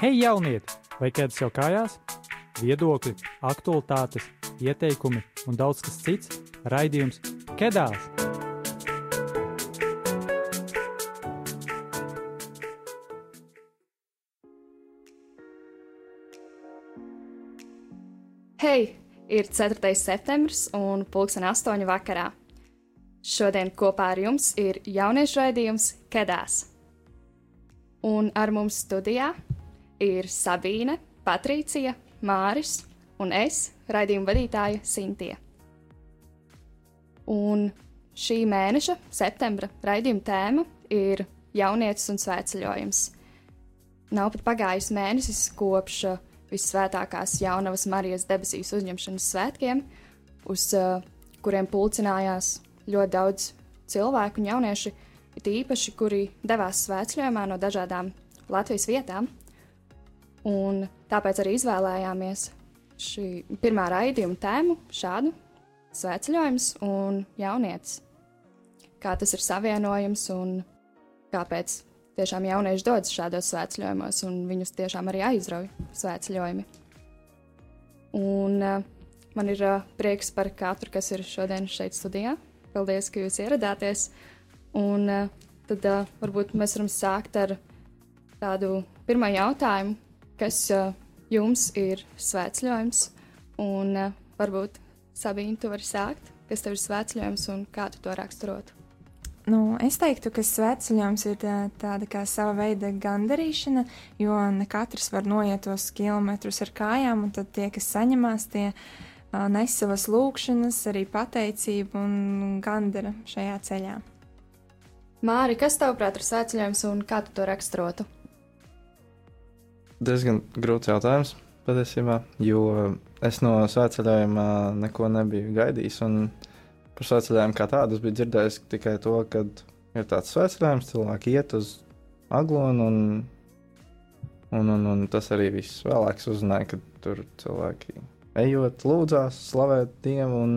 Hei, jaunieti! Vai kādas jau kājās? Viedokļi, aktualitātes, ieteikumi un daudz kas cits - raidījums Kedās! Hei! Ir 4. septembris un pulksten 8. vakarā. Šodien kopā ar jums ir jauniešu raidījums Kedās. Un ar mums studijā ir Sabīne, Patricija, Māris un es, raidījuma vadītāja Sintie. Un šī mēneša, septembra raidījuma tēma ir jaunietis un svētceļojums. Nav pat pagājis mēnesis kopš uh, visvētākās jaunavas Marijas debesīs uzņemšanas svētkiem, uz uh, kuriem pulcinājās ļoti daudz cilvēku un jaunieši, it īpaši, kuri devās svētceļojumā no dažādām Latvijas vietām. Un tāpēc arī izvēlējāmies šī pirmā raidījuma tēmu šādu - svētceļojums un jaunietis. Kā tas ir savienojams un kāpēc tiešām jaunieši dodas šādos svētceļojumos, un viņus tiešām arī aizrauj svētceļojumi. Un uh, man ir uh, prieks par katru, kas ir šodien šeit studijā. Paldies, ka jūs ieradāties. Un uh, tad varbūt mēs varam sākt ar tādu pirmo jautājumu, kas uh, jums ir svētceļojums, un uh, varbūt Sabīna, tu vari sākt, kas tev ir svētceļojums un kā tu to raksturotu. Nu, es teiktu, ka svētceļojums ir tā, tāda kā sava veida gandarīšana, jo ne katrs var noiet tos kilometrus ar kājām, un tad tie, kas saņemās, tie nes savas lūkšanas, arī pateicību un gandara šajā ceļā. Māri, kas tavuprāt ir svētceļojums un kā tu to raksturotu? Diezgan grūts jautājums patiesībā, jo es no svētceļojuma neko nebiju gaidījis. Par svētceļojumu kā tādu es biju dzirdējis tikai to, ka ir tāds svētceļojums, cilvēki iet uz aglonu, un, un, un, un tas arī viss. Vēlāk es uzzināju, ka tur cilvēki ejot, lūdzās, slavēt Dievu. Un,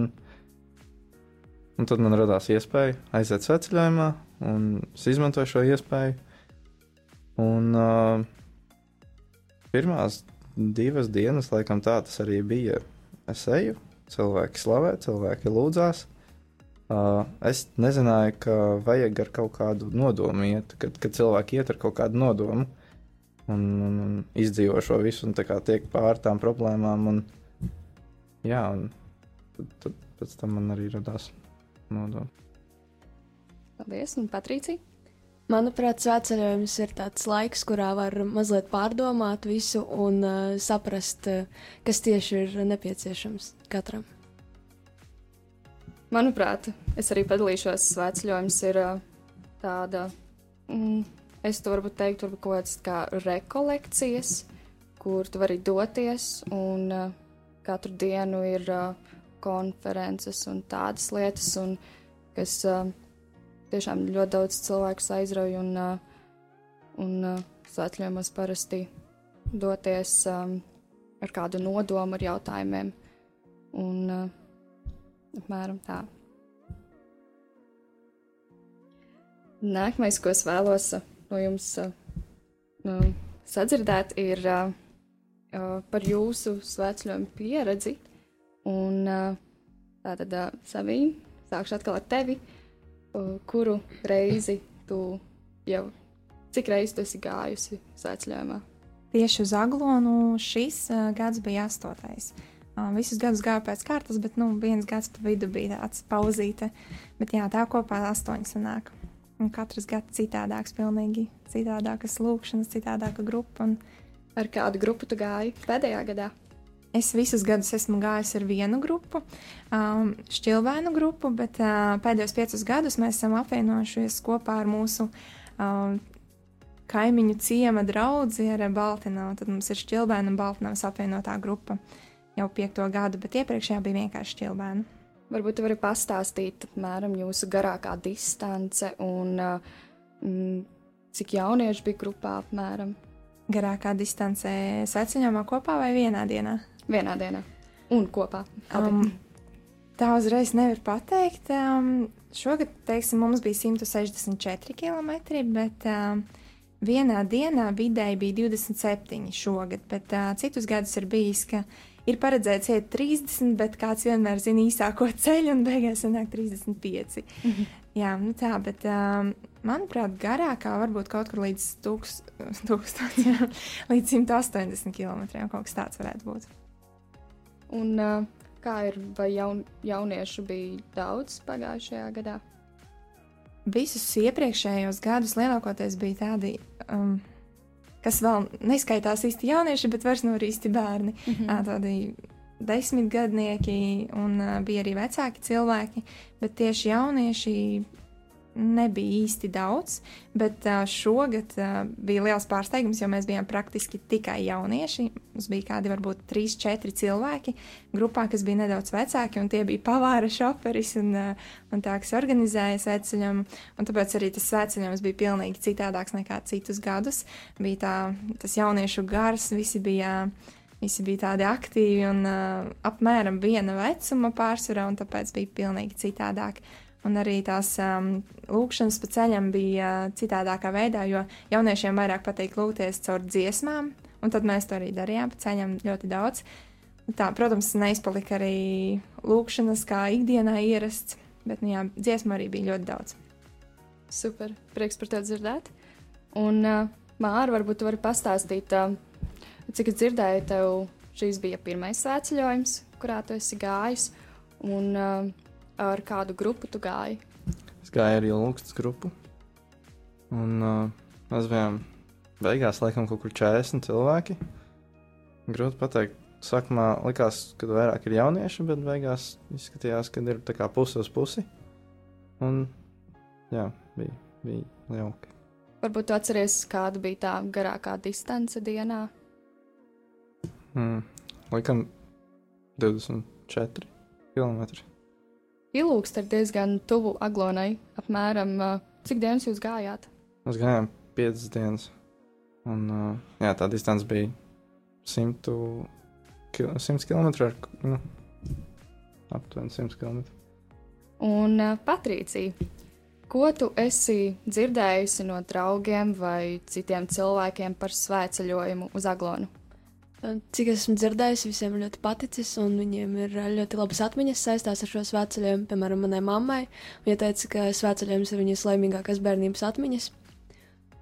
un tad man radās iespēja aiziet svētceļojumā, un es izmantoju šo iespēju. Un, uh, pirmās divas dienas, laikam tā tas arī bija. Es eju, cilvēki slavē, cilvēki lūdzās. Uh, es nezināju, ka vajag ar kaut kādu nodomu iet, kad, kad cilvēki iet ar kaut kādu nodomu un, un, un izdzīvo šo visu un tiek pāri tām problēmām. Un, jā, un tad, tad pēc tam man arī radās nodoms. Paldies, un Patricija! Manuprāt, svētceļojums ir tāds laiks, kurā var mazliet pārdomāt visu un uh, saprast, uh, kas tieši ir nepieciešams katram. Manuprāt, es arī padalīšos. Svētceļojums ir uh, tāda, mm, es to varbūt teiktu, varbūt kaut kādas kā rekolekcijas, kur tu vari doties, un uh, katru dienu ir uh, konferences un tādas lietas, un, kas uh, tiešām ļoti daudz cilvēku aizrauj, un, un uh, svētceļojumos parasti doties um, ar kādu nodomu, ar jautājumiem. Un, apmēram tā. Nākamais, ko es vēlos no jums uh, sadzirdēt, ir uh, par jūsu svētceļojumu pieredzi. Un uh, tātad, uh, Savīna, sākšu atkal ar tevi. Uh, kuru reizi tu jau, cik reizes tu esi gājusi svētceļojumā? Tieši uz Aglonu šis gads bija astotais. Visus gadus gāju pēc kārtas, bet nu, viens gads pa vidu bija tāds pauzīte. Bet jā, tā kopā astoņi sanāk. Un katrs gads citādāks, pilnīgi citādākas lūkšanas, citādāka grupa. Un Ar kādu grupu tu gāji pēdējā gadā? Es visus gadus esmu gājis ar vienu grupu, um, šķilvēnu grupu, bet uh, pēdējos piecus gadus mēs esam apvienojušies kopā ar mūsu um, kaimiņu ciema draugu ar Baltināvu. Tad mums ir šķilvēna un Baltināvas apvienotā grupa jau piekto gadu, bet iepriekšējā bija vienkārši šķilvēna. Varbūt jūs varat pastāstīt apmēram jūsu garākā distance un mm, cik jaunieši bija grupā apmēram Garākā distancē sveceļojumā kopā vai vienā dienā? Vienā dienā un kopā. Abi. Um, tā uzreiz nevar pateikt. Um, šogad, teiksim, mums bija 164 km, bet um, vienā dienā vidēji bija 27 šogad, bet uh, citus gadus ir bijis, ka ir paredzēts iet 30, bet kāds vienmēr zina īsāko ceļu un beigās sanāk 35. Mm -hmm. Jā, nu tā, bet um, manuprāt, garākā varbūt kaut kur līdz, tūks, tūkstoš, jā, līdz 180 km. kaut kas tāds varētu būt. Un uh, kā ir, vai jaun, jauniešu bija daudz pagājušajā gadā? Visus iepriekšējos gadus lielākoties bija tādi, um, kas vēl neskaitās īsti jaunieši, bet vairs nav īsti bērni. Mm -hmm. Tādi desmitgadnieki un uh, bija arī vecāki cilvēki, bet tieši jaunieši nebija īsti daudz, bet šogad bija liels pārsteigums, jo mēs bijām praktiski tikai jaunieši. Mums bija kādi varbūt 3, 4 cilvēki grupā, kas bija nedaudz vecāki, un tie bija pavāra šoferis un, un tā, kas organizēja sveceļojumu. Tāpēc arī tas sveceļojums bija pilnīgi citādāks nekā citus gadus. Bija tā, tas jauniešu gars, visi bija. Visi bija tādi aktīvi un uh, apmēram viena vecuma pārsvarā, un tāpēc bija pilnīgi citādāk. Uh, Un arī tās um, lūkšanas pa ceļam bija uh, citādākā veidā, jo jauniešiem vairāk patīk lūgties caur dziesmām, un tad mēs to arī darījām pa ceļam ļoti daudz. Tā, protams, neizpalika arī lūkšanas kā ikdienā ierasts, bet nu, jā, dziesmu arī bija ļoti daudz. Super, prieks par to dzirdēt. Un, uh, Māra, varbūt tu vari pastāstīt, uh, cik es dzirdēju, tev šīs bija pirmais svētceļojums, kurā tu esi gājis. Un, uh, ar kādu grupu tu gāji? Es gāju ar Ilūkstas grupu. Un uh, mēs bijām beigās, laikam, kaut kur 40 cilvēki. Grūti pateikt. Sākumā likās, ka vairāk ir jaunieši, bet beigās izskatījās, ka ir tā kā pusi uz pusi. Un jā, bija, bija jauki. Varbūt tu atceries, kāda bija tā garākā distance dienā? Mm, laikam 24 km. Ilūkst ir diezgan tuvu Aglonai. Apmēram cik dienas jūs gājāt? Mēs gājām 5 dienas. Un, jā, tā distance bija 100, 100 km. Ar, nu, aptuveni 100 km. Un Patricija, ko tu esi dzirdējusi no draugiem vai citiem cilvēkiem par svētceļojumu uz Aglonu? Cik esmu dzirdējis, visiem ļoti paticis, un viņiem ir ļoti labas atmiņas saistās ar šo svētceļojumu. Piemēram, manai mammai. Viņa teica, ka svētceļojums ir viņas laimīgākās bērnības atmiņas.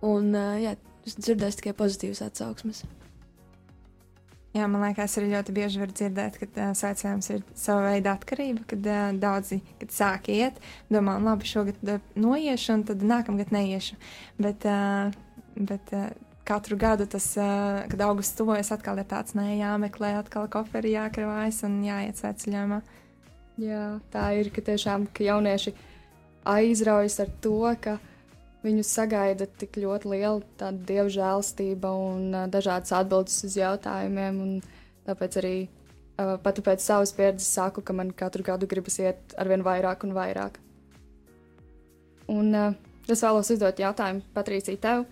Un, jā, es dzirdēju tikai pozitīvas atsauksmes. Jā, man liekas, arī ļoti bieži var dzirdēt, ka uh, svētceļojums ir sava veida atkarība, kad uh, daudzi, kad sāk iet, domā, labi, šogad uh, noiešu, un tad nākamgad neiešu. Bet, uh, bet uh, katru gadu tas, uh, kad augusts tuvojas, atkal ir tāds, nē, jāmeklē, atkal koferi jākravājas un jāiet sveceļojumā. Jā, tā ir, ka tiešām ka jaunieši aizraujas ar to, ka viņus sagaida tik ļoti liela tāda dievu žēlstība un uh, dažādas atbildes uz jautājumiem. Tāpēc arī uh, pat pēc savas pieredzes saku, ka man katru gadu gribas iet ar vien vairāk un vairāk. Un uh, es vēlos uzdot jautājumu Patricijai tev.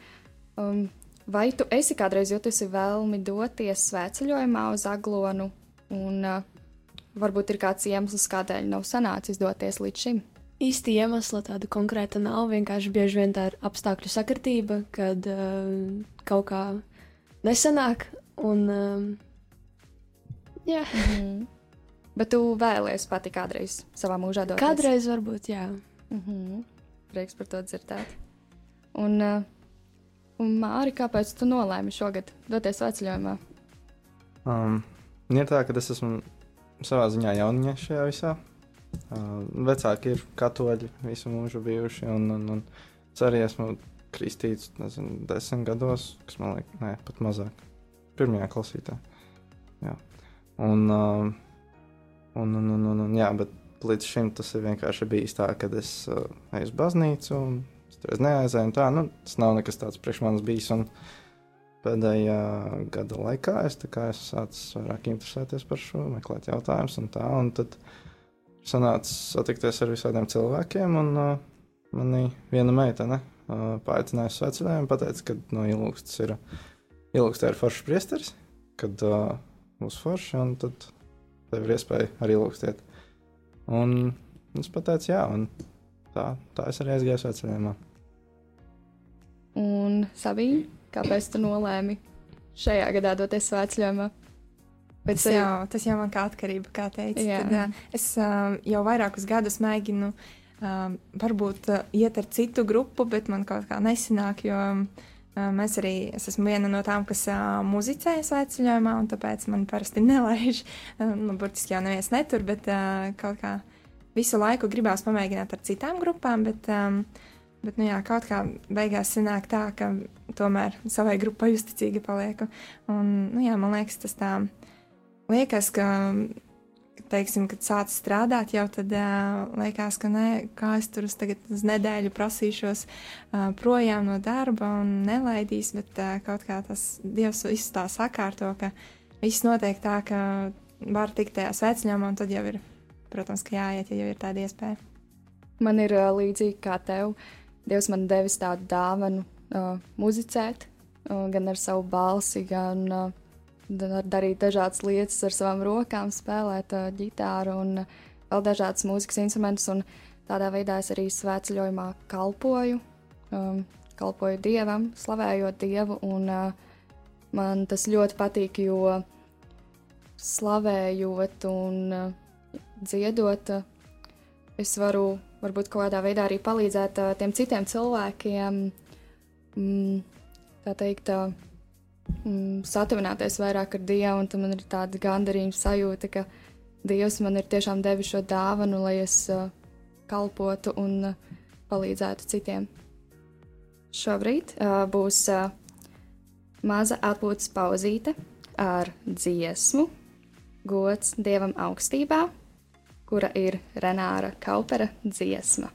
Um, Vai tu esi kādreiz jutusi vēlmi doties svētceļojumā uz Aglonu, un uh, varbūt ir kāds iemesls, kādēļ nav sanācis doties līdz šim? Īsti iemesla tāda konkrēta nav. Vienkārši bieži vien tā ir apstākļu sakritība, kad uh, kaut kā nesanāk. Un, uh, jā. Mm -hmm. Bet tu vēlējies pati kādreiz savā mūžā doties? Kādreiz varbūt, jā. Mm -hmm. Prieks par to dzirdēt. Un, uh, Un, Māri, kāpēc tu nolēmi šogad doties veceļojumā? Um, ir tā, ka es esmu savā ziņā jauniņa šajā visā. Uh, vecāki ir katoļi visu mūžu bijuši, un, un, un es arī esmu kristīts, nezinu, desmit gados, kas man liekas, nē, pat mazāk. Pirmajā klasītā. Jā. Un, um, un, un, un, un, un, jā, bet līdz šim tas ir vienkārši bijis tā, ka es uh, eju uz baznīcu un Tur neaizēju, tā, nu, tas nav nekas tāds priekš manis bijis. Un pēdējā gada laikā es, es sāku vairāk interesēties par šo, meklēt jautājumus un tā. Un tad sanāca satikties ar visādiem cilvēkiem, un uh, manī viena meitene uh, paaicināja uz sveceļojumu, pateica, ka no ilūgstas ir, ilūgstā ir foršs priesteris, kad uh, būs forši, un tad tev ir iespēja arī ilūgstiet. Un es pateicu, jā, un tā, tā es arī aizgāju sveceļojumā. Un Sabīna, kāpēc tu nolēmi šajā gadā doties svētceļojumā? Tas jau, tas jau man kā atkarība, kā teica. Jā. Tad, uh, es uh, jau vairākus gadus mēģinu uh, varbūt uh, iet ar citu grupu, bet man kaut kā nesanāk, jo uh, mēs arī, es esmu viena no tām, kas uh, muzicē svētceļojumā, un tāpēc man parasti nelaiž, uh, nu, burtiski jau neviens netur, bet uh, kaut kā visu laiku gribās pamēģināt ar citām grupām, bet, um, bet nu jā, kaut kā beigās sanāk tā, ka tomēr savai grupai uzticīgi palieku. Un, nu jā, man liekas, tas tā liekas, ka, teiksim, kad sāc strādāt, jau tad uh, liekas, ka nē, kā es tur tagad uz nedēļu prasīšos uh, projām no darba un nelaidīs, bet uh, kaut kā tas Dievs visu tā sakārto, ka viss notiek tā, ka var tikt tajā sveciņām, un tad jau ir, protams, ka jāiet, ja jau ir tāda iespēja. Man ir uh, līdzīgi kā tev. Dievs man devis tādu dāvanu uh, muzicēt, uh, gan ar savu balsi, gan uh, darīt dažādas lietas ar savām rokām, spēlēt uh, ģitāru un uh, vēl dažādas mūzikas instrumentus. Tādā veidā es arī svētceļojumā kalpoju, um, kalpoju dievam, slavējot dievu. Un, uh, man tas ļoti patīk, jo slavējot un uh, dziedot, uh, es varu varbūt kādā veidā arī palīdzēt uh, tiem citiem cilvēkiem. Mm, tā teikt, uh, mm, satuvināties vairāk ar Dievu, un tam man ir tāda gandarījuma sajūta, ka Dievs man ir tiešām devis šo dāvanu, lai es uh, kalpotu un uh, palīdzētu citiem. Šobrīd uh, būs uh, maza atpūtas pauzīte ar dziesmu Gods Dievam augstībā, kura ir Renāra Kaupera dziesma.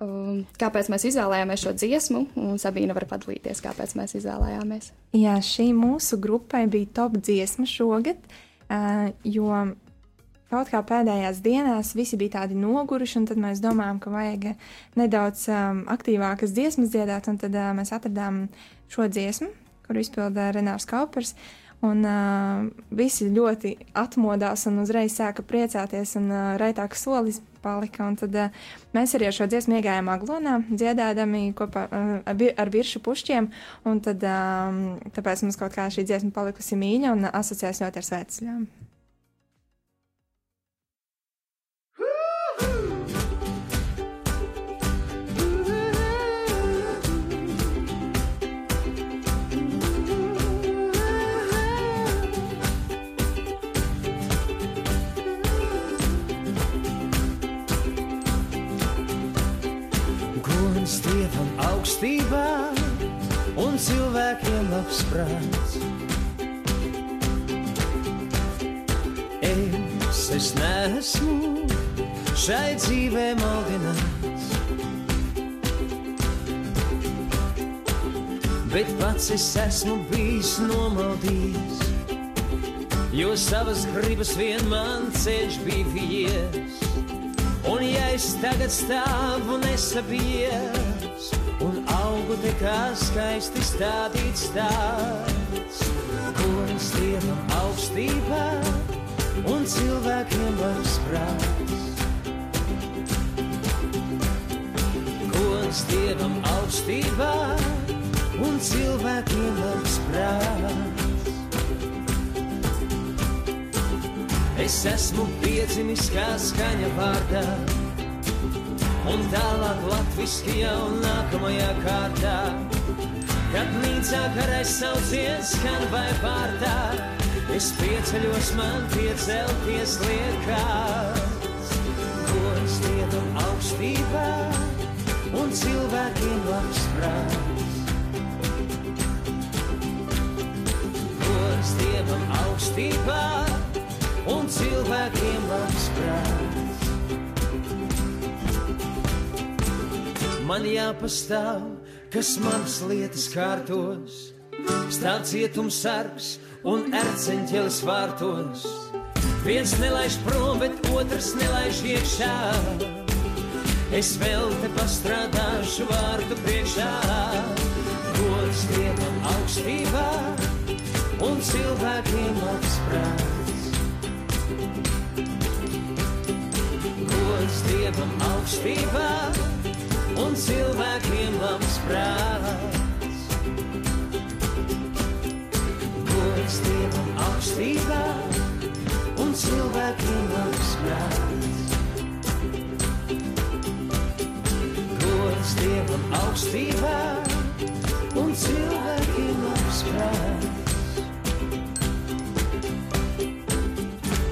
Um, kāpēc mēs izvēlējāmies šo dziesmu, Sabīna var padalīties, kāpēc mēs izvēlējāmies. Jā, šī mūsu grupai bija top dziesma šogad, uh, jo kaut kā pēdējās dienās visi bija tādi noguruši, un tad mēs domājām, ka vajag nedaudz um, aktīvākas dziesmas dziedāt, un tad uh, mēs atradām šo dziesmu, kuru izpildīja Renārs Kaupers. Un uh, visi ļoti atmodās un uzreiz sāka priecāties, un uh, raitāks solis palika. Un tad uh, mēs arī ar šo dziesmu iegājām aglonā, dziedādami kopā uh, ar viršu pušķiem, un tad, um, tāpēc mums kaut kā šī dziesma palikusi mīļa un asociēs ļoti ar svētceļām. Prāts. Es, es neesmu šai dzīvē maldināts, bet pats es esmu bijis nomaldījis, jo savas gribas vien man ceļš bija vies. Un ja es tagad stāvu nesabies, un augu te kā skaisti stādīts tāds, kuras dievam augstībā un cilvēkiem labs prāts. Kuras dievam augstībā un cilvēkiem labs prāts. Es esmu piedzimis kā skaņa vārdā un tālāk latviski jau nākamajā kārtā. Kad nīcā karais sauciens skan vai pārtā, es pieceļos man piecelties liekās. Gods Dievam augstībā un cilvēkiem labs prāts. Gods Dievam augstībā un cilvēkiem labs prāts. man jāpastāv, kas manas lietas kārtos. Stāv cietums sargs un erceņķelis vārtos. Viens nelaiž prom, bet otrs nelaiž iekšā. Es vēl te pastrādāšu vārdu priekšā. Gods dievam augstībā un cilvēkiem apsprāts. Gods dievam augstībā un cilvēkiem labs prāts. Gods Dievam augstībā un cilvēkiem labs prāts. Gods Dievam augstībā un cilvēkiem labs prāts.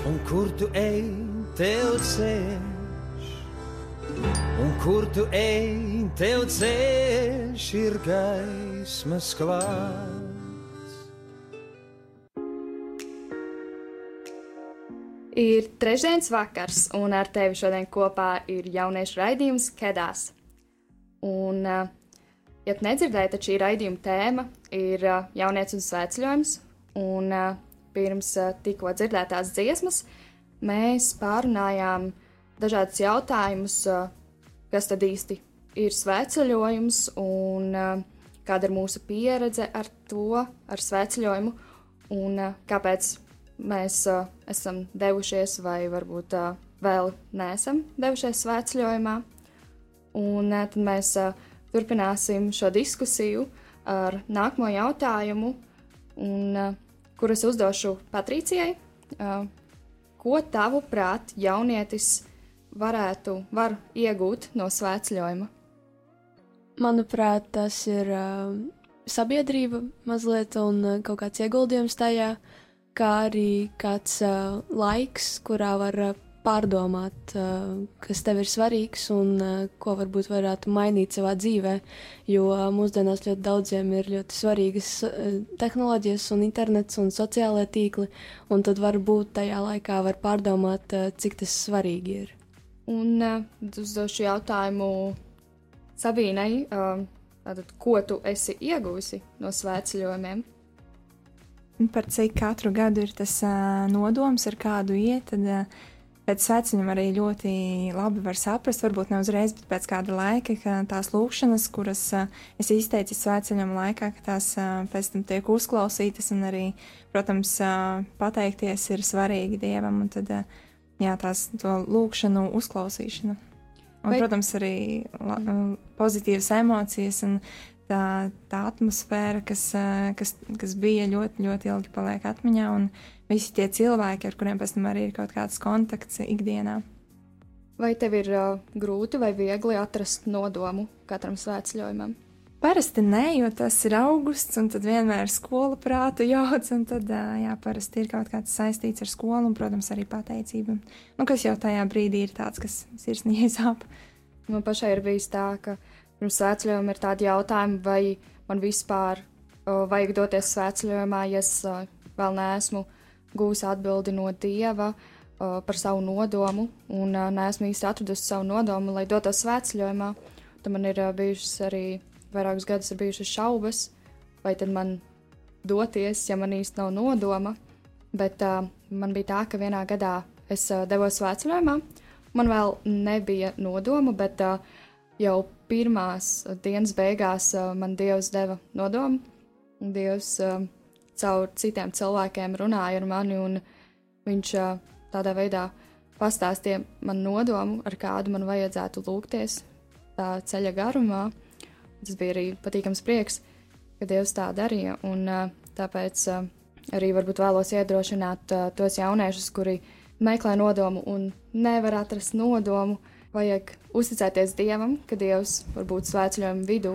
Un kur tu ej, tev ceļ? Un kur tu ej, tev ceļš ir gaismas klāts. Ir trešdienas vakars, un ar tevi šodien kopā ir jauniešu raidījums Kedās. Un, uh, ja tu nedzirdēji, tad šī raidījuma tēma ir uh, jaunietis un svētceļojums. Un uh, pirms uh, tikko dzirdētās dziesmas mēs pārunājām dažādus jautājumus, uh, kas tad īsti ir svētceļojums un uh, kāda ir mūsu pieredze ar to, ar svētceļojumu un uh, kāpēc mēs esam devušies, vai varbūt vēl neesam devušies svētceļojumā. Un tad mēs turpināsim šo diskusiju ar nākamo jautājumu, un, kur es uzdošu Patricijai. Ko tavuprāt jaunietis varētu var iegūt no svētceļojuma? Manuprāt, tas ir uh, sabiedrība mazliet un uh, kaut kāds ieguldījums tajā, kā arī kāds uh, laiks, kurā var uh, pārdomāt, uh, kas tev ir svarīgs un uh, ko varbūt varētu mainīt savā dzīvē. Jo uh, mūsdienās ļoti daudziem ir ļoti svarīgas uh, tehnoloģijas, un internets un sociālai tīkli, un tad varbūt tajā laikā var pārdomāt, uh, cik tas svarīgi ir. Un uh, uzdošu jautājumu Sabīnai, uh, tātad, ko tu esi ieguvusi no svētceļojumiem? Par cik katru gadu ir tas uh, nodoms, ar kādu iet, tad pēc sveciņiem arī ļoti labi var saprast, varbūt ne uzreiz, bet pēc kāda laika, ka tās lūkšanas, kuras es izteicu sveciņam laikā, ka tās pēc tam tiek uzklausītas un arī, protams, pateikties ir svarīgi Dievam un tad, uh, jā, tās to lūkšanu uzklausīšana. Un, Vai- protams, arī la, uh, pozitīvas emocijas un tā, tā atmosfēra, kas, uh, kas, kas bija ļoti, ļoti ilgi paliek atmiņā, un visi tie cilvēki, ar kuriem pēc tam arī ir kaut kāds kontakts ikdienā. Vai tev ir uh, grūti vai viegli atrast nodomu katram svētceļojumam? Parasti nē, jo tas ir augusts, un tad vienmēr skola prātu jauc, un tad, jā, parasti ir kaut kāds saistīts ar skolu, un, protams, arī pateicība. Nu, kas jau tajā brīdī ir tāds, kas sirsnīgi sāp. Man pašai ir bijis tā, ka pirms svētceļojuma ir tādi jautājumi, vai man vispār uh, vajag doties svētceļojumā, ja es uh, vēl neesmu gūsi atbildi no Dieva uh, par savu nodomu, un uh, neesmu īsti atradusi savu nodomu, lai dotos svētceļojumā. Tad man ir uh, bijušas arī vairākus gadus ir bijušas šaubas, vai tad man doties, ja man īsti nav nodoma. Bet uh, man bija tā, ka vienā gadā es uh, devos svētceļojumā. Man vēl nebija nodoma, bet uh, jau pirmās uh, dienas beigās uh, man Dievs deva nodomu. Dievs uh, caur citiem cilvēkiem runāja ar mani, un viņš uh, tādā veidā pastāstīja man nodomu, ar kādu man vajadzētu lūgties tā ceļa garumā. Tas bija arī patīkams prieks, ka Dievs tā darīja. Un, uh, tāpēc uh, arī varbūt vēlos iedrošināt uh, tos jauniešus, kuri meklē nodomu un nevar atrast nodomu. Vajag uzticēties Dievam, ka Dievs varbūt svētceļojuma vidū,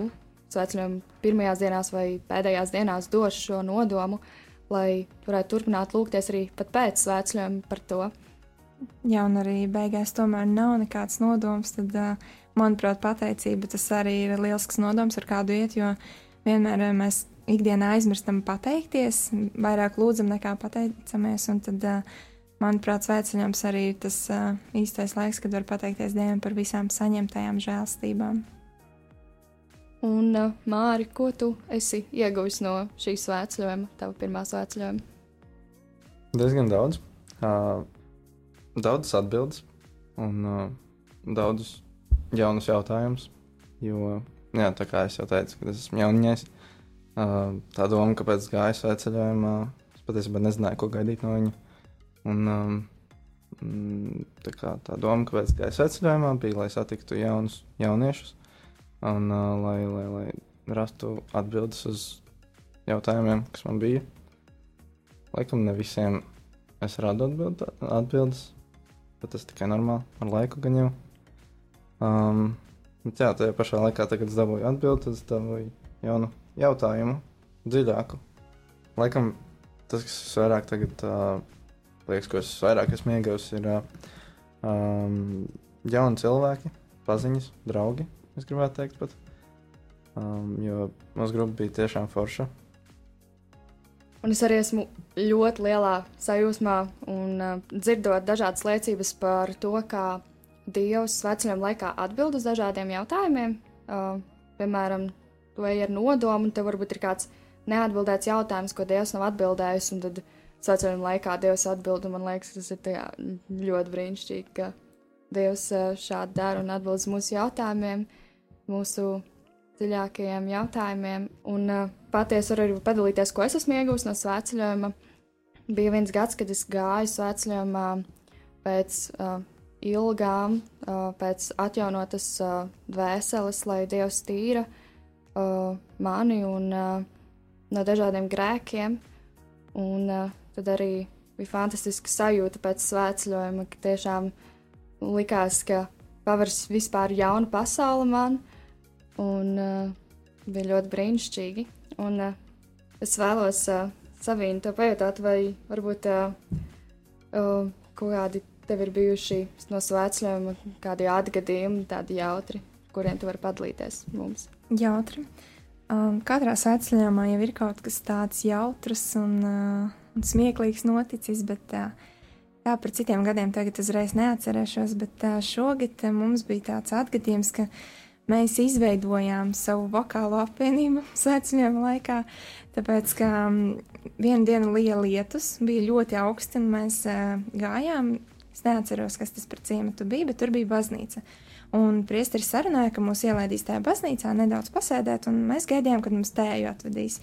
svētceļojuma pirmajās dienās vai pēdējās dienās dos šo nodomu, lai varētu turpināt lūgties arī pēc svētceļojuma par to. Ja un arī beigās tomēr nav nekāds nodoms, tad, ā, manuprāt, pateicība tas arī ir lielisks nodoms, ar kādu iet, jo vienmēr ā, mēs ikdienā aizmirstam pateikties, vairāk lūdzam nekā pateicamies, un tad, ā, manuprāt, svētceļojums arī ir tas ā, īstais laiks, kad var pateikties Dievam par visām saņemtajām žēlstībām. Un, Māri, ko tu esi ieguvis no šīs svētceļojuma, tava pirmā svētceļojuma? Diezgan daudz. Uh, daudzas atbildes un uh, daudzus jaunus jautājumus. Jo, jā, tā kā es jau teicu, kad es esmu jauniņais, uh, tā doma, kāpēc gāju svētceļojumā, es patiesībā nezināju, ko gaidīt no viņa. Un, um, tā, kā, tā doma, kāpēc gāju svētceļojumā, bija, lai satiktu jaunus jauniešus un uh, lai, lai, lai rastu atbildes uz jautājumiem, kas man bija. Laikam ne visiem es radu atbild, atbildes, bet tas tikai normāli ar laiku gan jau. Um, jā, tajā pašā laikā, kad es dabūju atbildi, es dabūju jaunu jautājumu, dziļāku. Laikam tas, kas vairāk tagad, uh, liekas, ko es vairāk esmu ieguvis, ir uh, um, jauni cilvēki, paziņas, draugi, es gribētu teikt pat. Um, jo mūsu grupa bija tiešām forša. Un es arī esmu ļoti lielā sajūsmā un uh, dzirdot dažādas liecības par to, kā Dievs vecajam laikā atbild uz dažādiem jautājumiem. Uh, piemēram, tu ej ar nodomu, un tev varbūt ir kāds neatbildēts jautājums, ko Dievs nav atbildējis, un tad vecajam laikā Dievs atbild, un man liekas, tas ir ļoti brīnišķīgi, ka Dievs šādi dara un atbild uz mūsu jautājumiem, mūsu dziļākajiem jautājumiem. Un uh, patiesi varu arī padalīties, ko es esmu iegūmis no svētceļojuma. Bija viens gads, kad es gāju svētceļojumā pēc uh, ilgām, uh, pēc atjaunotas uh, dvēseles, lai Dievs tīra uh, mani un no dažādiem grēkiem. Un tad arī bija fantastiska sajūta pēc svētceļojuma, ka tiešām likās, ka pavērs vispār jaunu pasauli man. Un bija ļoti brīnišķīgi. Un, es vēlos Savīnu te pajautāt, vai varbūt kaut kādi tev ir bijuši no svētceļiem, kādi atgadījumi, tādi jautri, kuriem tu vari padalīties mums. Jautri. Um, katrā svētceļā jau ir kaut kas tāds jautrs un, uh, un smieklīgs noticis, bet uh, jā, par citiem gadiem tagad uzreiz neatcerēšos, bet uh, šogad uh, mums bija tāds atgadījums, ka mēs izveidojām savu vokālo apvienību svētceļojuma laikā, tāpēc, ka um, vienu dienu lija lietus, bija ļoti augsti, un mēs uh, gājām. Es neatceros, kas tas par ciematu bija, bet tur bija baznīca. Un priesteris sarunāja, ka mūs ielaidīs tajā baznīcā nedaudz pasēdēt, un mēs gaidījām, kad mums tēju atvedīs.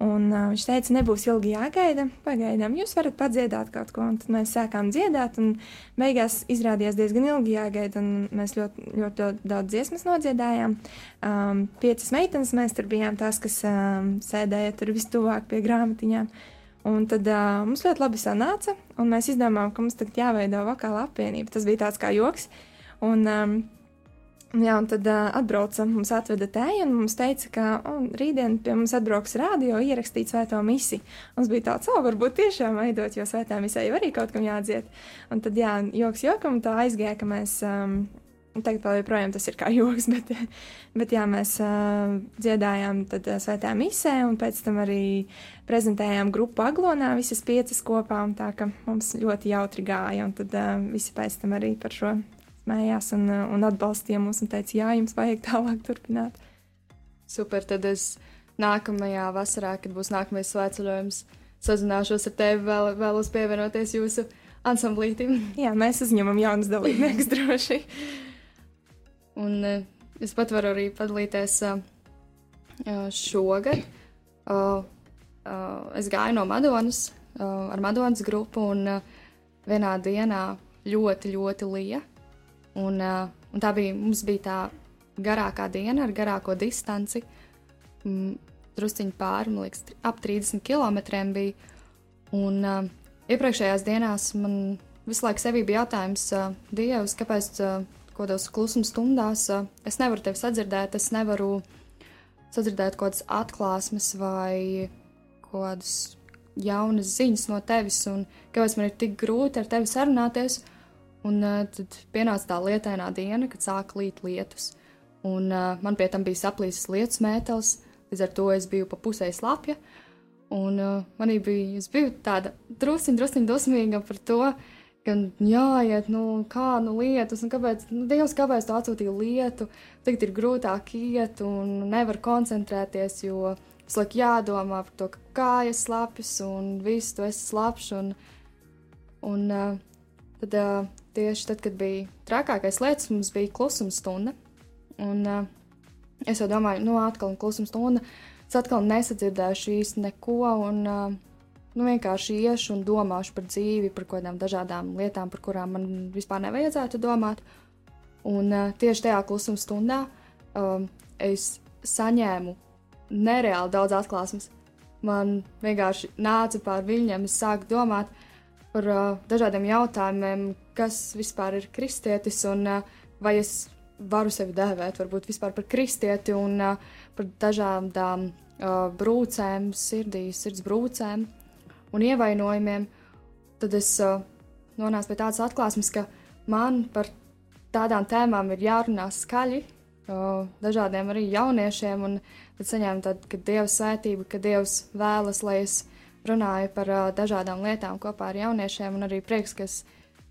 Un uh, viņš teica, nebūs ilgi jāgaida, pagaidām jūs varat padziedāt kaut ko. Un tad mēs sākām dziedāt, un beigās izrādījās diezgan ilgi jāgaida, un mēs ļoti, ļoti, ļoti daudz dziesmas nodziedājām. Um, piecas meitenes mēs tur bijām tās, kas um, sēdēja tur vistuvāk pie grāmatiņām. Un tad uh, mums ļoti labi sanāca, un mēs izdomājām, ka mums tagad jāveido vokāla apvienība. Tas bija tāds kā joks. Un, um, Jā, un tad uh, atbrauca, mums atveda tēju, un mums teica, ka oh, rītdien pie mums atbrauks rādio ierakstīt svēto misiju. Mums bija tāds, oh, varbūt tiešām veidot, jo svētā misija jau arī kaut kam jādzied. Un tad, jā, joks jokam tā aizgāja, ka mēs, um, tagad vēl joprojām tas ir kā joks, bet, bet jā, mēs uh, dziedājām tad uh, svētā misē, un pēc tam arī prezentējām grupu aglonā visas piecas kopā, un tā, ka mums ļoti jautri gāja, un tad uh, visi pēc tam arī par šo smējās un, un atbalstīja mūs un teica, jā, jums vajag tālāk turpināt. Super, tad es nākamajā vasarā, kad būs nākamais svētceļojums, sazināšos ar tevi, vēl, vēlos pievienoties jūsu ansamblītim. Jā, mēs uzņemam jaunus dalībniekus droši. Un uh, es pat varu arī padalīties uh, šogad. Uh, uh, es gāju no Madonas ar Madonas grupu un vienā dienā ļoti, ļoti lija. Un, un tā bija, mums bija tā garākā diena ar garāko distanci. Mm, Drusciņi pāri, man liekas, ap 30 km bija. Un uh, iepriekšējās dienās man visu laiku bija jautājums, uh, Dievs, kāpēc uh, kādos klusuma stundās uh, es nevaru tevi sadzirdēt, es nevaru sadzirdēt kaut kādas atklāsmes vai kaut kādas jaunas ziņas no tevis, un kāpēc man ir tik grūti ar tevi sarunāties. Un uh, tad pienāca tā lietainā diena, kad sāka līt lietus. Un uh, man pie tam bija saplīsis lietus mētelis, līdz ar to es biju pa pusē slapja. Un uh, manī bija, es biju tāda drusciņ, drusciņ dusmīga par to, ka jāiet, nu, kā, nu, lietus, un kāpēc, nu, Dievs, kāpēc tu atsūtīji lietu, tagad ir grūtāk iet un nevar koncentrēties, jo visu laiku jādomā par to, ka kājas slapjas un viss, tu esi slapš, un, un uh, tad uh, tieši tad, kad bija trakākais lietas, mums bija klusuma stunda. Un, uh, es jau domāju, nu, atkal klusuma stunda. Es atkal nesadzirdēšu īsti neko, un nu, vienkārši iešu un domāšu par dzīvi, par kaut kādām dažādām lietām, par kurām man vispār nevajadzētu domāt. Un uh, tieši tajā klusuma stundā uh, es saņēmu nereāli daudz atklāsmes. man vienkārši nāca pār viņiem. Es sāku domāt par uh, dažādiem jautājumiem, kas vispār ir kristietis un uh, vai es varu sevi dēvēt varbūt vispār par kristieti un uh, par dažādām uh, brūcēm, sirdī, sirds brūcēm un ievainojumiem. Tad es uh, nonācu pie tādas atklāsmes, ka man par tādām tēmām ir jārunā skaļi, uh, dažādiem arī jauniešiem, un tad saņēmu tādu, ka Dieva svētība, ka Dievs vēlas, lai es runāju par uh, dažādām lietām kopā ar jauniešiem, un arī prieks, ka es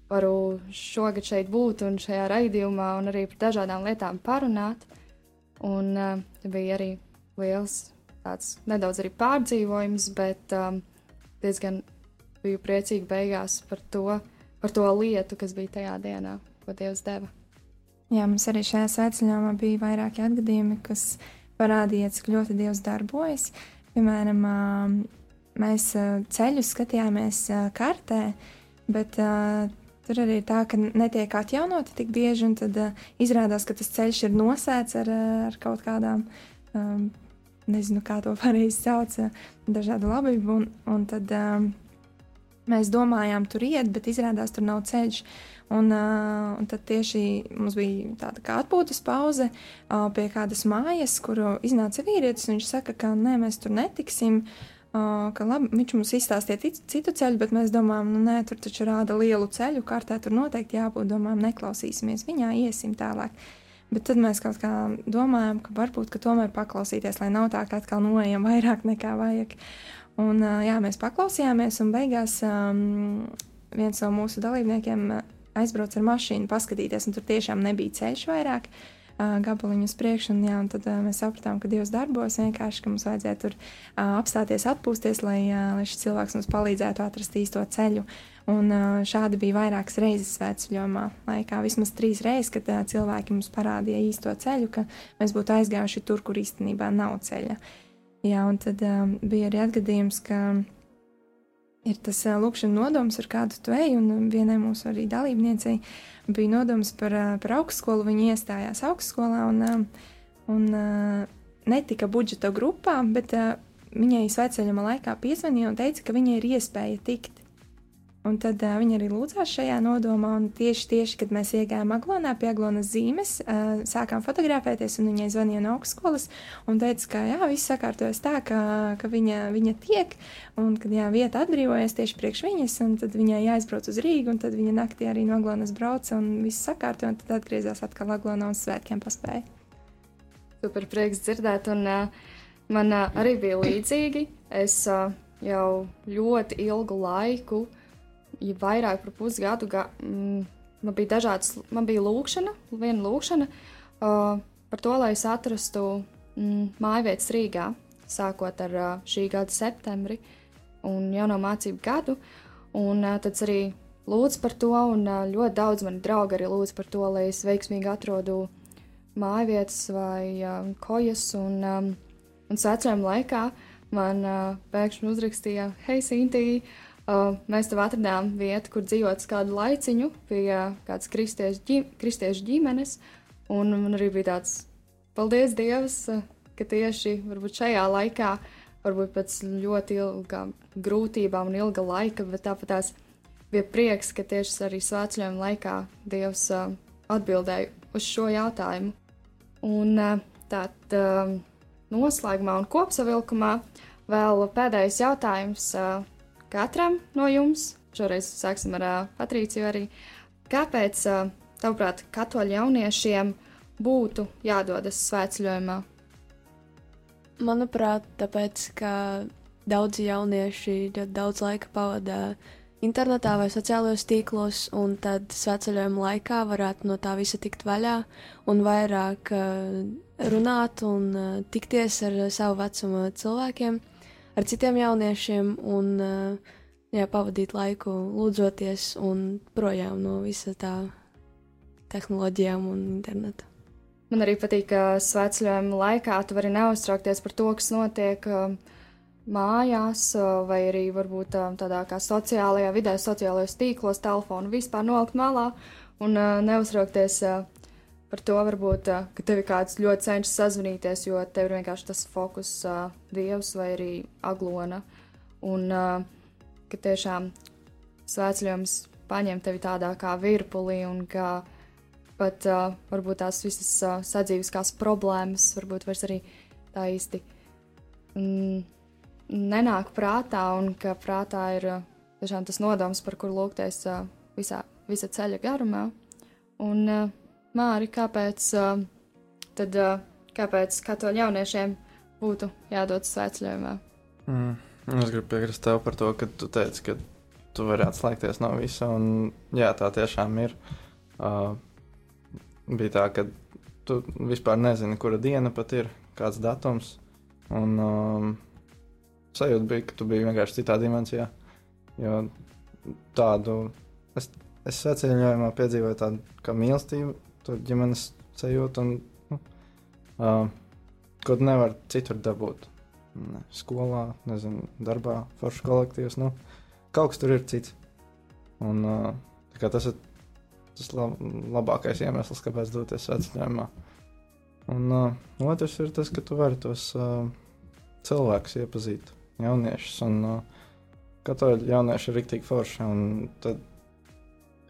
varu šogad šeit būt un šajā raidījumā un arī par dažādām lietām parunāt. Un uh, bija arī liels tāds nedaudz arī pārdzīvojums, bet um, diezgan biju priecīga beigās par to, par to lietu, kas bija tajā dienā, ko Dievs deva. Jā, mums arī šajā svētceļā bija vairāki atgadījumi, kas parādīja, cik ļoti Dievs darbojas. Piemēram, mēs ceļu skatījāmies kartē, bet tur arī ir tā, ka netiek atjaunoti tik bieži, un tad izrādās, ka tas ceļš ir nosēts ar, ar kaut kādām. Um, nezinu, kā to pareizi sauc, dažādu labību, un, un tad um, mēs domājām tur iet, bet izrādās tur nav ceļš. Un, uh, un tad tieši mums bija tāda kā atpūtas pauze uh, pie kādas mājas, kuru iznāca vīrietis. Viņš saka, ka nē, mēs tur netiksim. Uh, ka labi, viņš mums izstāstīja citu ceļu, bet mēs domājam, nu nē, tur taču rāda lielu ceļu, kārtā tur noteikti jābūt. Domājam, neklausīsimies viņā, iesim tālāk. Bet tad mēs kaut kā domājam, ka varbūt ka tomēr paklausīties, lai nav tā, ka atkal noejam vairāk nekā vajag. Un, jā, mēs paklausījāmies, un beigās um, viens no mūsu dalībniekiem aizbrauca ar mašīnu paskatīties, un tur tiešām nebija ceļš vairāk. Uh, gabaliņu uz priekšu, un, jā, un tad mēs sapratām, ka Dievs darbojas vienkārši, ka mums vajadzēja tur apstāties, atpūsties, lai, lai šis cilvēks mums palīdzētu atrast īsto ceļu. Un šādi bija vairākas reizes svētceļojumā, laikā vismaz trīs reizes, kad cilvēki mums parādīja īsto ceļu, ka mēs būtu aizgājuši tur, kur īstenībā nav ceļa. Jā, un tad um, bija arī atgadījums, ka ir tas lūkšana nodoms, ar kādu tu ej, un vienai mūsu arī dalībniecei bija nodoms par, par augstskolu. Viņa iestājās augstskolā un, un netika budžeta grupā, bet viņai sveceļama laikā piezvanīja un teica, ka viņai ir iespēja tikt Un tad uh, viņi arī lūdzās šajā nodomā, un tieši, tieši kad mēs iegājām Aglonā pie Aglonas zīmes, uh, sākām fotografēties, un viņai zvanīja no augstskolas un teica, ka jā, viss sakārtojas tā, ka, ka viņa, viņa tiek, un kad jā, vieta atbrīvojas tieši priekš viņas, un tad viņai jāizbrauc uz Rīgu, un tad viņa naktī arī no Aglonas brauca, un viss sakārtoja, un tad atgriezās atkal Aglonā un svētkiem paspēja. Super prieks dzirdēt, un uh, man uh, arī bija līdzīgi. Es uh, jau ļoti ilgu laiku uh, ja vairāk par pusgadu ga, mm, man bija dažādas, man bija lūkšana, viena lūkšana uh, par to, lai es atrastu mm, mājvietas Rīgā, sākot ar uh, šī gada septembri un jauno mācību gadu. Un uh, tad arī lūdzu par to, un uh, ļoti daudz mani draugi arī lūdz par to, lai es veiksmīgi atrodu mājvietas vai um, kojas. Un, um, un svētceļojuma laikā man uh, pēkšņi uzrakstīja, hei, Sintīna! Mēs tev atradām vietu, kur dzīvot kādu laiciņu pie uh, kādas kristiešu, ģim, kristiešu ģimenes. Un man arī bija tāds, paldies Dievam, uh, ka tieši šajā laikā, varbūt pēc ļoti ilgām grūtībām un ilga laika, bet tāpat tās bija prieks, ka tieši arī svētceļojuma laikā Dievs uh, atbildēja uz šo jautājumu. Un uh, noslēgumā un kopsavilkumā vēl pēdējais jautājums. Katram no jums. Šoreiz sāksim ar uh, Patrīciju arī. Kāpēc, uh, tavuprāt, katoļu jauniešiem būtu jādodas svētceļojumā? Manuprāt, tāpēc, ka daudzi jaunieši ļoti daudz laika pavada internetā vai sociālajos tīklos, un tad svētceļojuma laikā varētu no tā visa tikt vaļā un vairāk runāt un tikties ar savu vecumu cilvēkiem ar citiem jauniešiem un uh, jā, pavadīt laiku lūdzoties un projām no visa tā tehnoloģijām un interneta. Man arī patīk, ka svētceļojuma laikā tu vari neuztraukties par to, kas notiek uh, mājās, uh, vai arī varbūt tādā kā sociālajā vidē, sociālajos tīklos, telefonu vispār nolikt malā un neuztraukties par to, varbūt, ka tev ir kāds ļoti cenšas sazvanīties, jo tev ir vienkārši tas fokus, uh, dievs vai arī aglona. Un uh, ka tiešām svētceļojums paņem tevi tādā kā virpulī un ka pat uh, varbūt tās visas uh, sadzīviskās problēmas varbūt vairs arī tā īsti mm, nenāk prātā un ka prātā ir uh, tiešām tas nodoms, par kur lūgties uh, visā, visa ceļa garumā. Un, uh, Māri, kāpēc, uh, tad, uh, kāpēc katoļu jauniešiem būtu jādodas svētceļojumā? Mm. Es gribu piekrist tev par to, ka tu teici, ka tu vari atslēgties no visa. Un, jā, tā tiešām ir. Uh, bija tā, ka tu vispār nezini, kura diena pat ir, kāds datums. Un um, sajūta bija, ka tu biji vienkārši citā dimensijā. Jo tādu es, es sveceļojumā piedzīvoju tādu kā mīlestību, to ģimenes sajūtu, un nu, uh, ko tu nevari citur dabūt. Ne, skolā, nezinu, darbā, foršs kolektīvs. Nu, kaut kas tur ir cits. Un, uh, tas ir tas lab, labākais iemesls, kāpēc doties sveceļojumā. Un uh, otrs ir tas, ka tu vari tos uh, cilvēkus iepazīt, jauniešus. Un, uh, katoļu jaunieši ir rīktīgi forši, tad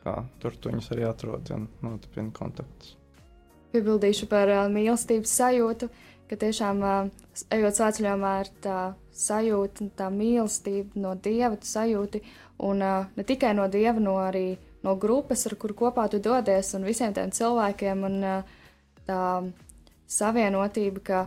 kā, tur tu viņus arī atrodi un notiprina kontaktus. Piebildīšu par uh, mīlestības sajūtu, ka tiešām uh, ejot svētceļojumā ir tā sajūta, tā mīlestība no Dieva, tu sajūti, un uh, ne tikai no Dieva, no arī no grupas, ar kuru kopā tu dodies, un visiem tiem cilvēkiem, un uh, tā savienotība, ka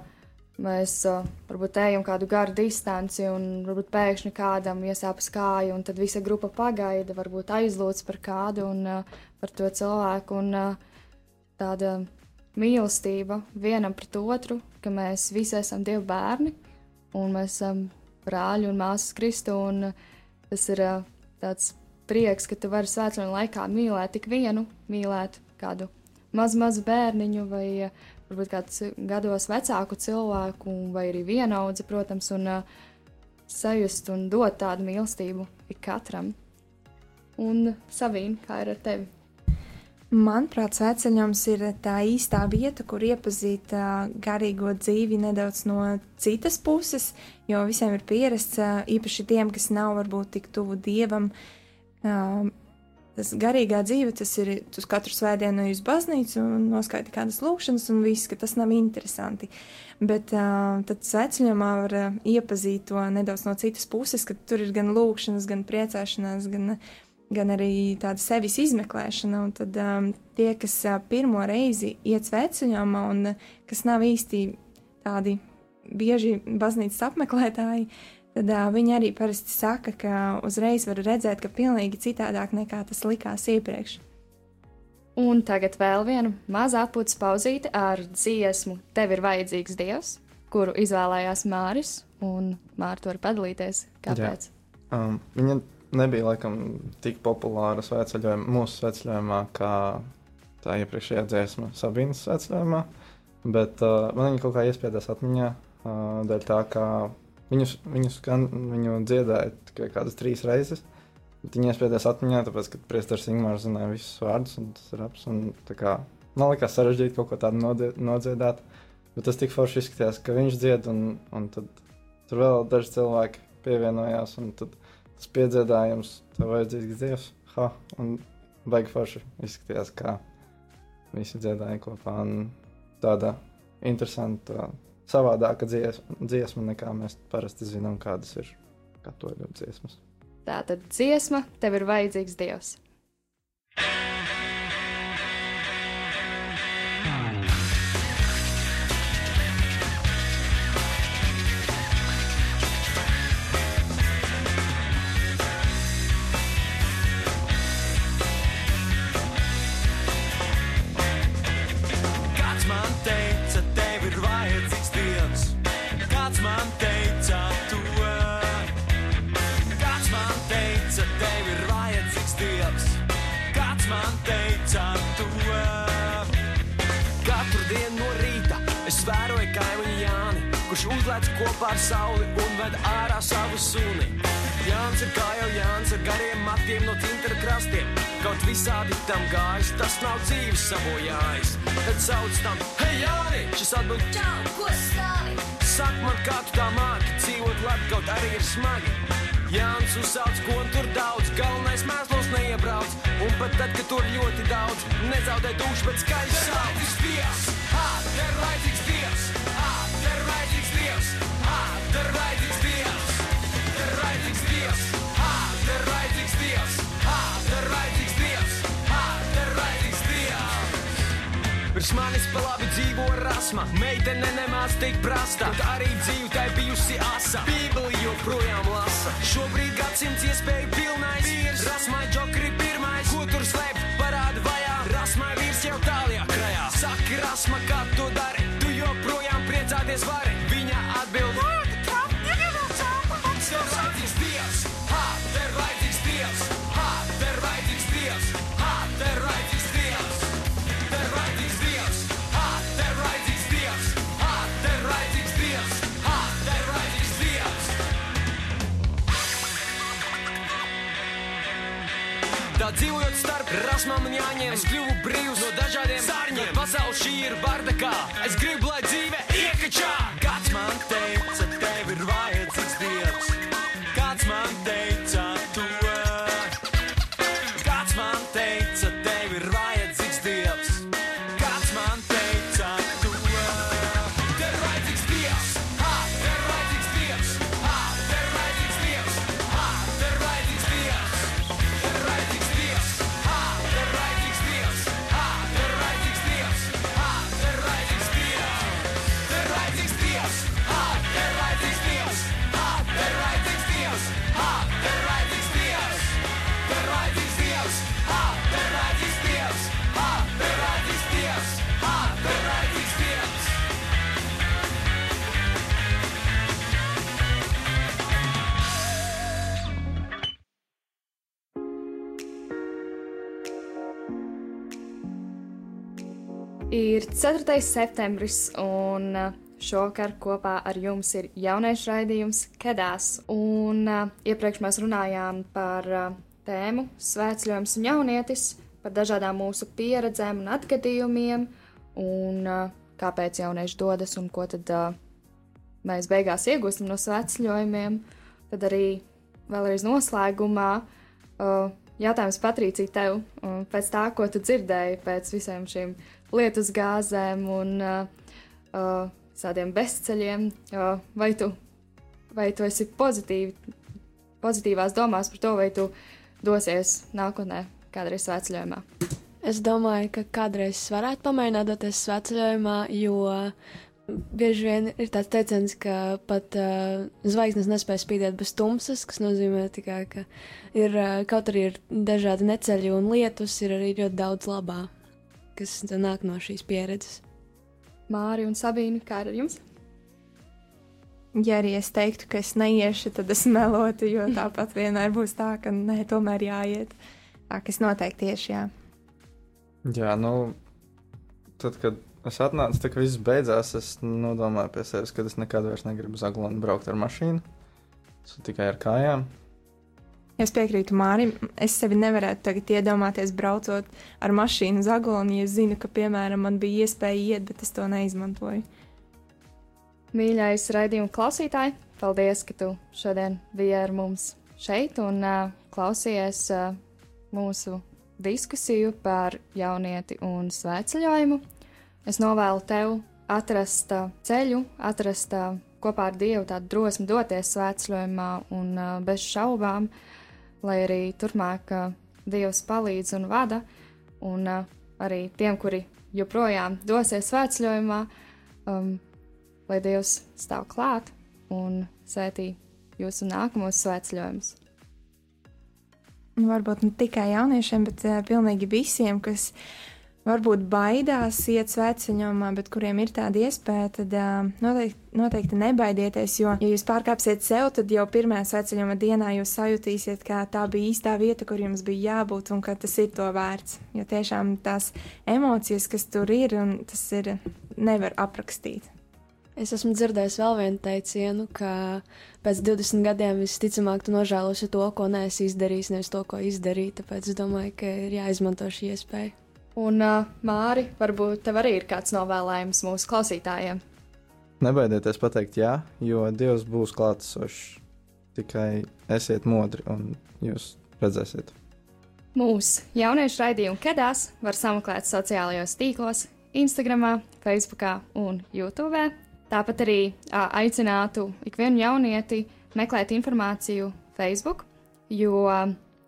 mēs uh, varbūt ejam kādu garu distanci, un varbūt pēkšņi kādam iesāpas kāja, un tad visa grupa pagaida, varbūt aizlūdz par kādu un uh, par to cilvēku. Un, uh, tāda mīlestība vienam pret otru, ka mēs visi esam Dieva bērni, un mēs esam brāļi un māsas Kristu. Un, uh, tas ir uh, tāds prieks, ka tu vari svētdienu laikā mīlēt tik vienu, mīlēt kādu mazu, mazu bērniņu vai uh, varbūt kāds gados vecāku cilvēku, vai arī vienaudzi, protams, un uh, sajust un dot tādu mīlestību ikatram. Un Savīna, kā ir ar tevi? Manuprāt, sveceļojums ir tā īstā vieta, kur iepazīt uh, garīgo dzīvi nedaudz no citas puses, jo visiem ir pierasts, uh, īpaši tiem, kas nav varbūt tik tuvu dievam, uh, tas garīgā dzīve, tas ir, tu katru svētdienu uz baznīcu un noskaiti kādas lūkšanas, un viss, ka tas nav interesanti. Bet uh, tad sveceļojumā var uh, iepazīt to nedaudz no citas puses, ka tur ir gan lūkšanas, gan priecāšanās, gan, gan arī tāda sevis izmeklēšana. Un tad um, tie, kas uh, pirmo reizi iet sveceļojumā un uh, kas nav īsti tādi bieži baznīcas apmeklētāji, uh, tad uh, viņi arī parasti saka, ka uzreiz var redzēt, ka pilnīgi citādāk nekā tas likās iepriekš. Un tagad vēl viena maza atpūtas pauzīte ar dziesmu Tev ir vajadzīgs Dievs, kuru izvēlējās Māris, un Mārta var padalīties, kāpēc. Jā. Um, viņa nebija laikam tik populāra sveceļojumā, mūsu sveceļojumā, kā tā iepriekšējā dziesma Sabīnas sveceļojumā, bet uh, man viņa kaut kā iespiedās atmiņā, uh, dēļ tā, kā Viņus, viņus gan, viņu dziedāja tikai kādas trīs reizes. Viņi iespiedās atmiņā, tāpēc, ka Priesteris Ingūns zināja visus vārdus, un tas ir apziņā. Man liekas, sarežģīti kaut ko tādu nodziedāt, bet tas tik forši izskatījās, ka viņš dzied, un, un tad tur vēl daži cilvēki pievienojās, un tas piedziedājums, tev vajadzīgs dievs, ha, un baigi forši izskatījās, kā visi dziedāja kopā, tāda interesanta savādāka dziesma, dziesma nekā mēs parasti zinām, kādas ir katoļu dziesmas. Tā tad dziesma, tev ir vajadzīgs dievs. Kurš uzlēc kopā ar sauli un ved ārā savu suni. Jānis ir kā jau Jānis ar gariem matiem no tintera krastiem. Kaut visādi tam gājis, tas nav dzīves sabojājis. Tad sauc tam, hei Jāni, šis atbild, Čau, ko stāvi? Saka man, kā tu tā māki dzīvot labi, kaut arī ir smagi. Jānis uzsauc, ko tur daudz, galvenais mēslos neiebrauc. Un pat tad, kad tur ļoti daudz, nezaudē dušu, bet skaļi sauc. Dievs, ha, te Virs manis pa labi dzīvo rasma, meitene nemāc tik prasta, bet arī dzīve tai bijusi asa. Bībeli joprojām lasa, šobrīd gadsimts iespēju pilnais. Vīrs, rasmai džokri pirmais, ko tur slēpt, parāda vajā. Rasmai vīrs jau tālajā krajā. Saki, rasma, kā dzīvojot starp rasmām un jāņem, es kļuvu brīvs no dažādiem sārņiem. Pasaule šī ir bardakā, es gribu, lai dzīve iekačā. Kāds man teica, tev ir vajadzīgs Dievs, kāds man teica 4. septembris, un uh, šovakar kopā ar jums ir jaunais raidījums Kedās. Un uh, iepriekš mēs runājām par uh, tēmu Svētceļojums un jaunietis, par dažādām mūsu pieredzēm un atgadījumiem, un kāpēc jaunieši dodas un ko tad mēs beigās iegūstam no svētceļojumiem. Tad arī vēlreiz noslēgumā jautājums Patricija tev pēc tā, ko tu dzirdēji pēc visiem šiem lietus gāzēm un uh, uh, tādiem bezceļiem, uh, vai, tu, vai tu esi pozitīvi, pozitīvās domās par to, vai tu dosies nākotnē kādreiz svētceļojumā? Es domāju, ka kādreiz es varētu pamēģināt doties svētceļojumā, jo bieži vien ir tāds teiciens, ka pat uh, zvaigznes nespēja spīdēt bez tumsas, kas nozīmē tikai, ka ir uh, kaut arī ir dažādi neceļi un lietus, ir arī ļoti daudz labā, kas nāk no šīs pieredzes. Māri un Sabīna, kā ar jums? Ja arī es teiktu, ka es neiešu, tad es melotu, jo tāpat vienmēr būs tā, ka nē, tomēr jāiet. Tā ka es noteikti tieši jā. Jā, nu, tad, kad es atnācu, kā viss beidzās, es nodomāju pie sevis, ka es nekad vairs negribu uz Aglonu braukt ar mašīnu. Es tikai ar kājām. Es piekrītu Mārim. Es sevi nevarētu tagad iedomāties braucot ar mašīnu uz Aglonu, ja es zinu, ka, piemēram, man bija iespēja iet, bet es to neizmantoju. Mīļais raidījuma klausītāji, paldies, ka tu šodien biji ar mums šeit un uh, klausījies uh, mūsu diskusiju par jaunieti un svētceļojumu. Es novēlu tev atrast uh, ceļu, atrast uh, kopā ar Dievu tādu drosmi doties svētceļojumā un uh, bez šaubām, lai arī turpmāk Dievs palīdz un vada, un arī tiem, kuri joprojām dosies svētceļojumā, um, lai Dievs stāv klāt un sētī jūsu nākamos svētceļojumus. Un varbūt ne tikai jauniešiem, bet uh, pilnīgi visiem, kas varbūt baidās iet svētceļojumā, bet kuriem ir tāda iespēja, tad uh, noteikti, noteikti nebaidieties, jo, ja jūs pārkāpsiet sev, tad jau pirmajā svētceļojuma dienā jūs sajutīsiet, ka tā bija īstā vieta, kur jums bija jābūt un ka tas ir to vērts. Jo tiešām tās emocijas, kas tur ir, un tas ir nevar aprakstīt. Es esmu dzirdējis vēl vienu teicienu, ka pēc 20 gadiem visticamāk tu nožēlosi to, ko neesi izdarījis, nevis to, ko izdarīji. Tāpēc es domāju, ka ir jāizmanto šī iespēja. Un, uh, Māri, varbūt tev arī ir kāds novēlējums mūsu klausītājiem. Nebaidieties pateikt jā, jo Dievs būs klātesošs. Tikai esiet modri un jūs redzēsiet. Mūsu jauniešu raidījumu kedās var sameklēt sociālajos tīklos, Instagram, Facebook un YouTube. Tāpat arī ā, aicinātu ikvienu jaunieti meklēt informāciju Facebook, jo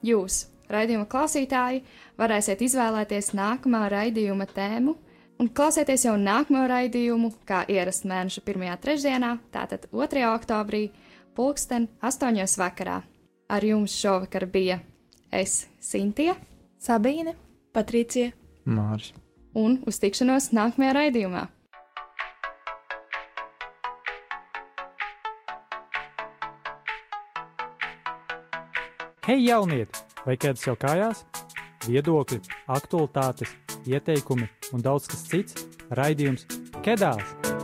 jūs, raidījuma klausītāji, varēsiet izvēlēties nākamā raidījuma tēmu un klausieties jau nākamo raidījumu, kā ierasts mēneša pirmajā trešdienā, tātad 2. oktobrī, pulksten 8. vakarā. Ar jums šovakar bija es, Sintīna, Sabīne, Patricija, Māris. un uz tikšanos nākamajā raidījumā. Hei, jaunieti! Vai kāds jau kājās? Viedokļi, aktualitātes, ieteikumi un daudz kas cits - raidījums Kedās!